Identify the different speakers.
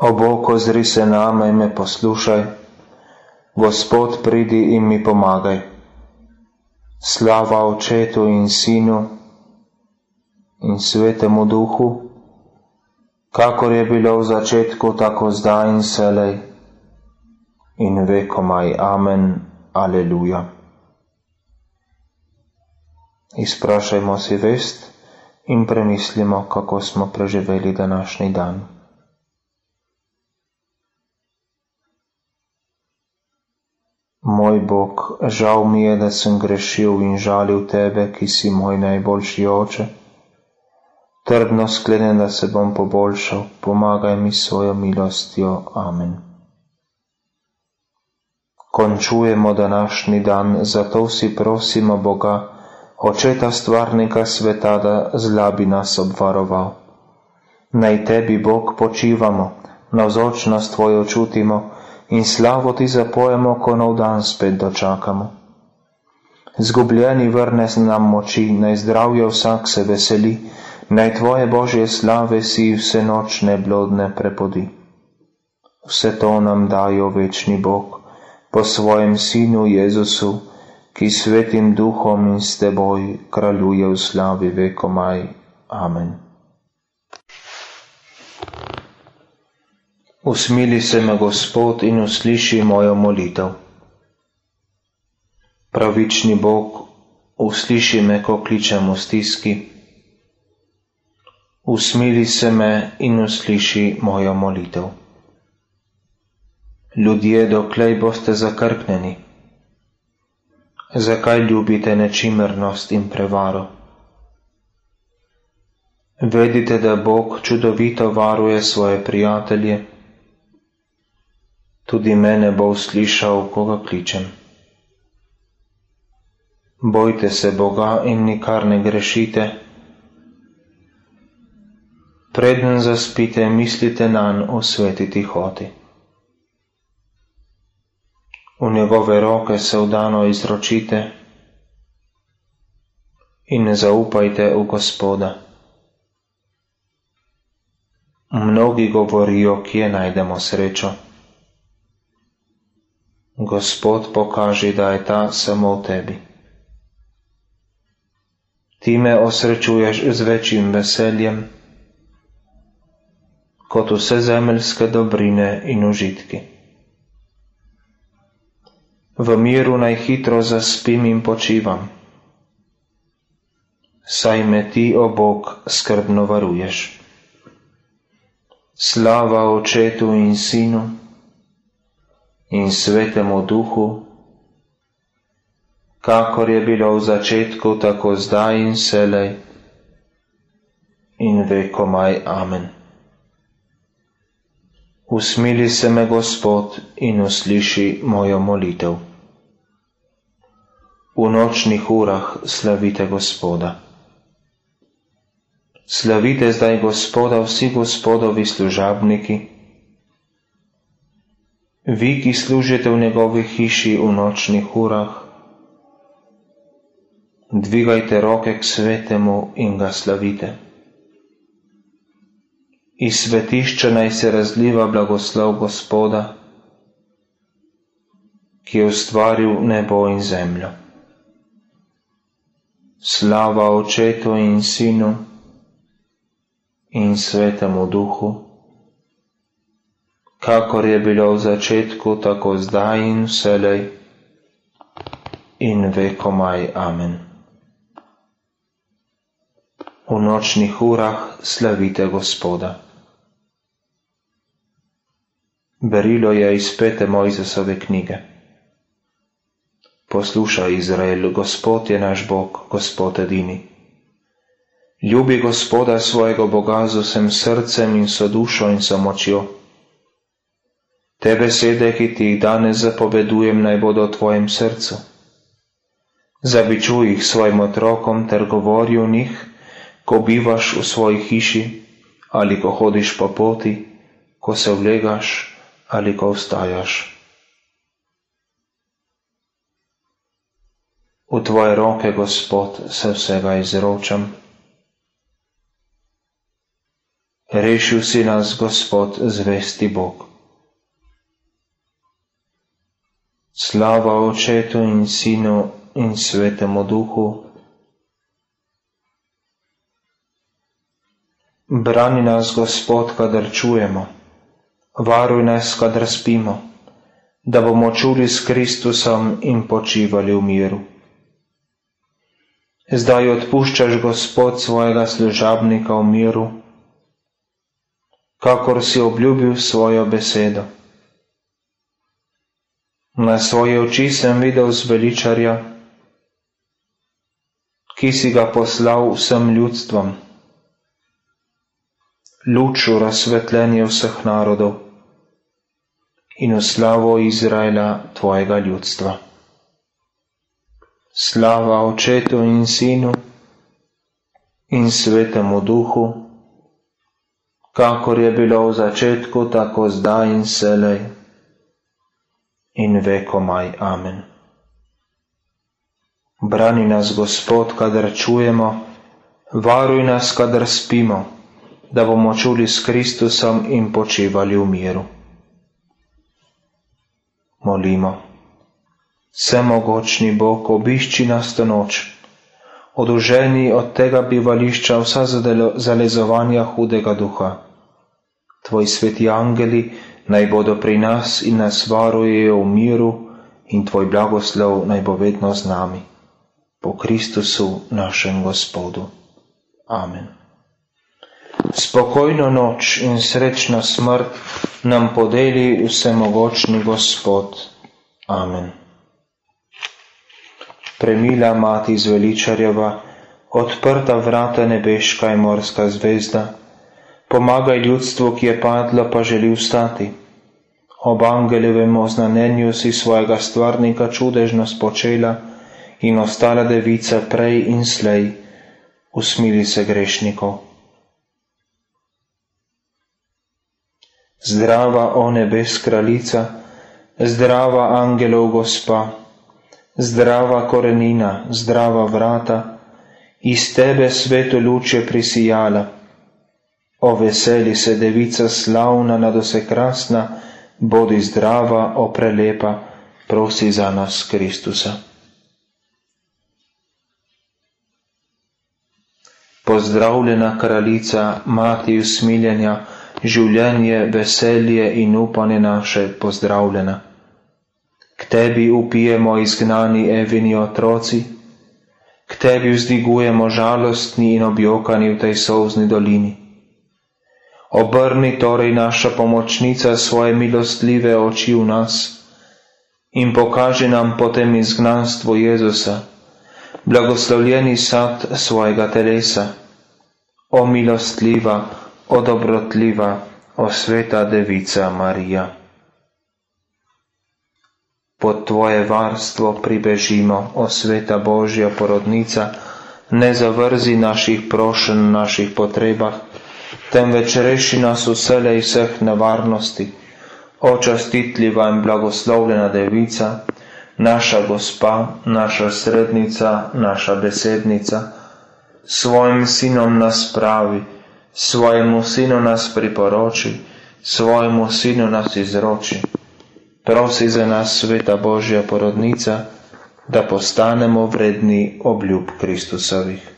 Speaker 1: O Bog, ozri se name in me poslušaj. Gospod, pridi in mi pomagaj. Slava Očetu in Sinu in Svetemu Duhu, kakor je bilo v začetku, tako zdaj in selej in vekomaj. Amen. Aleluja. Izprašajmo si vest in premislimo, kako smo preživeli današnji dan. Moj Bog, žal mi je, da sem grešil in žalil tebe, ki si moj najboljši oče. Trdno sklenem, da se bom poboljšal, pomagaj mi svojo milostjo. Amen. Končujemo današnji dan, zato vsi prosimo Boga, očeta stvarnika sveta, da zlabi nas obvaroval. Naj tebi, Bog, počivamo, navzočnost tvojo čutimo, in slavo ti zapojemo, ko nov dan spet dočakamo. Zgubljeni vrne nam moči, naj zdravje vsak se veseli, naj tvoje božje slave si vse nočne blodne prepodi. Vse to nam dajo večni Bog po svojem sinu Jezusu, ki svetim duhom in s teboj kraljuje v slavi vekomaj. Amen. Usmili se me Gospod in usliši mojo molitev. Pravični Bog, usliši me, ko kličem v stiski. Usmili se me in usliši mojo molitev. Ljudje, doklej boste zakrknjeni. Zakaj ljubite nečimrnost in prevaro? Vedite, da Bog čudovito varuje svoje prijatelje tudi mene bo uslišal, ko ga kličem. Bojte se Boga in nikar ne grešite. Preden zaspite, mislite nanj v sveti tihoti. V njegove roke se vdano izročite in ne zaupajte v Gospoda. Mnogi govorijo, kje najdemo srečo. Gospod pokaži, da je ta samo v tebi. Ti me osrečuješ z večjim veseljem kot vse zemeljske dobrine in užitki. V miru naj hitro zaspim in počivam, saj me ti, o Bog, skrbno varuješ. Slava očetu in sinu in svetemu duhu, kakor je bilo v začetku, tako zdaj in selej in vekomaj. Amen. Usmili se me Gospod in usliši mojo molitev. V nočnih urah slavite Gospoda. Slavite zdaj Gospoda vsi Gospodovi služabniki, vi, ki služite v njegovi hiši v nočnih urah, dvigajte roke k svetemu in ga slavite. Iz svetišča naj se razliva blagoslov Gospoda, ki je ustvaril nebo in zemljo. Slava Očetu in Sinu in Svetemu Duhu kakor je bilo v začetku, tako zdaj in vselej in vekomaj. Amen. V nočnih urah slavite Gospoda. Berilo je iz pete Mojzesove knjige. Poslušaj, Izrael, Gospod je naš Bog, Gospod edini. Ljubi Gospoda svojega Boga z vsem srcem in so dušo in so močjo Te besede, ki ti jih danes zapovedujem, naj bodo v tvojem srcu. Zabičuj jih svojim otrokom ter govori o njih, ko bivaš v svoji hiši ali ko hodiš po poti, ko se vlegaš ali ko vstajaš. V tvoje roke, Gospod, se vsega izročam. Rešil si nas, Gospod, zvesti Bog. Slava Očetu in Sinu in Svetemu Duhu. Brani nas, Gospod, kadar čujemo, varuj nas, kadar spimo, da bomo čuli s Kristusom in počivali v miru. Zdaj odpuščaš, Gospod, svojega služabnika v miru, kakor si obljubil svojo besedo. Na svoje oči sem videl zveličarja, ki si ga poslal vsem ljudstvom, luč v razsvetljenje vseh narodov in v slavo Izraela, tvojega ljudstva. Slava Očetu in Sinu in Svetemu Duhu, kakor je bilo v začetku, tako zdaj in selej in vekomaj. Amen. Brani nas, Gospod, kadar čujemo, varuj nas, kadar spimo, da bomo čuli s Kristusom in počivali v miru. Molimo. Vsemogočni Bog, obišči nas to noč, oduženi od tega bivališča vsa zalezovanja hudega duha. Tvoji sveti angeli naj bodo pri nas in nas varujejo v miru in tvoj blagoslov naj bo vedno z nami. Po Kristusu našem Gospodu. Amen. Spokojno noč in srečna smrt nam podeli vsemogočni Gospod. Amen. Premila mati zveličarjeva, odprta vrata nebeška in morska zvezda, Pomagaj ljudstvu, ki je padlo, pa želi vstati. Ob angeljevem oznanenju si svojega stvarnika čudežno spočela in ostala devica prej in slej, usmili se grešnikov. Zdrava, o nebes kraljica, zdrava angelov gospa, zdrava korenina, zdrava vrata, iz tebe sveto luč je prisijala. O veseli se devica slavna, nadose krasna, bodi zdrava, o prelepa, prosi za nas Kristusa. Pozdravljena kraljica, mati usmiljenja, življenje, veselje in upanje naše pozdravljena. K tebi upijemo izgnani evini otroci, k tebi vzdigujemo žalostni in objokani v tej sovzni dolini. Obrni torej naša pomočnica svoje milostljive oči v nas in pokaži nam potem izgnanstvo Jezusa, blagoslovljeni sad svojega telesa. O milostljiva, o dobrotljiva, o sveta devica Marija. Pod Tvoje varstvo pribežimo, o sveta Božja porodnica, ne zavrzi naših prošen, naših potrebah, temveč reši nas vselej vseh nevarnosti, očastitljiva in blagoslovljena devica, naša gospa, naša srednica, naša besednica, svojim sinom nas pravi, svojemu sinu nas priporoči, svojemu sinu nas izroči. Prosi za nas, sveta Božja porodnica, da postanemo vredni obljub Kristusovih.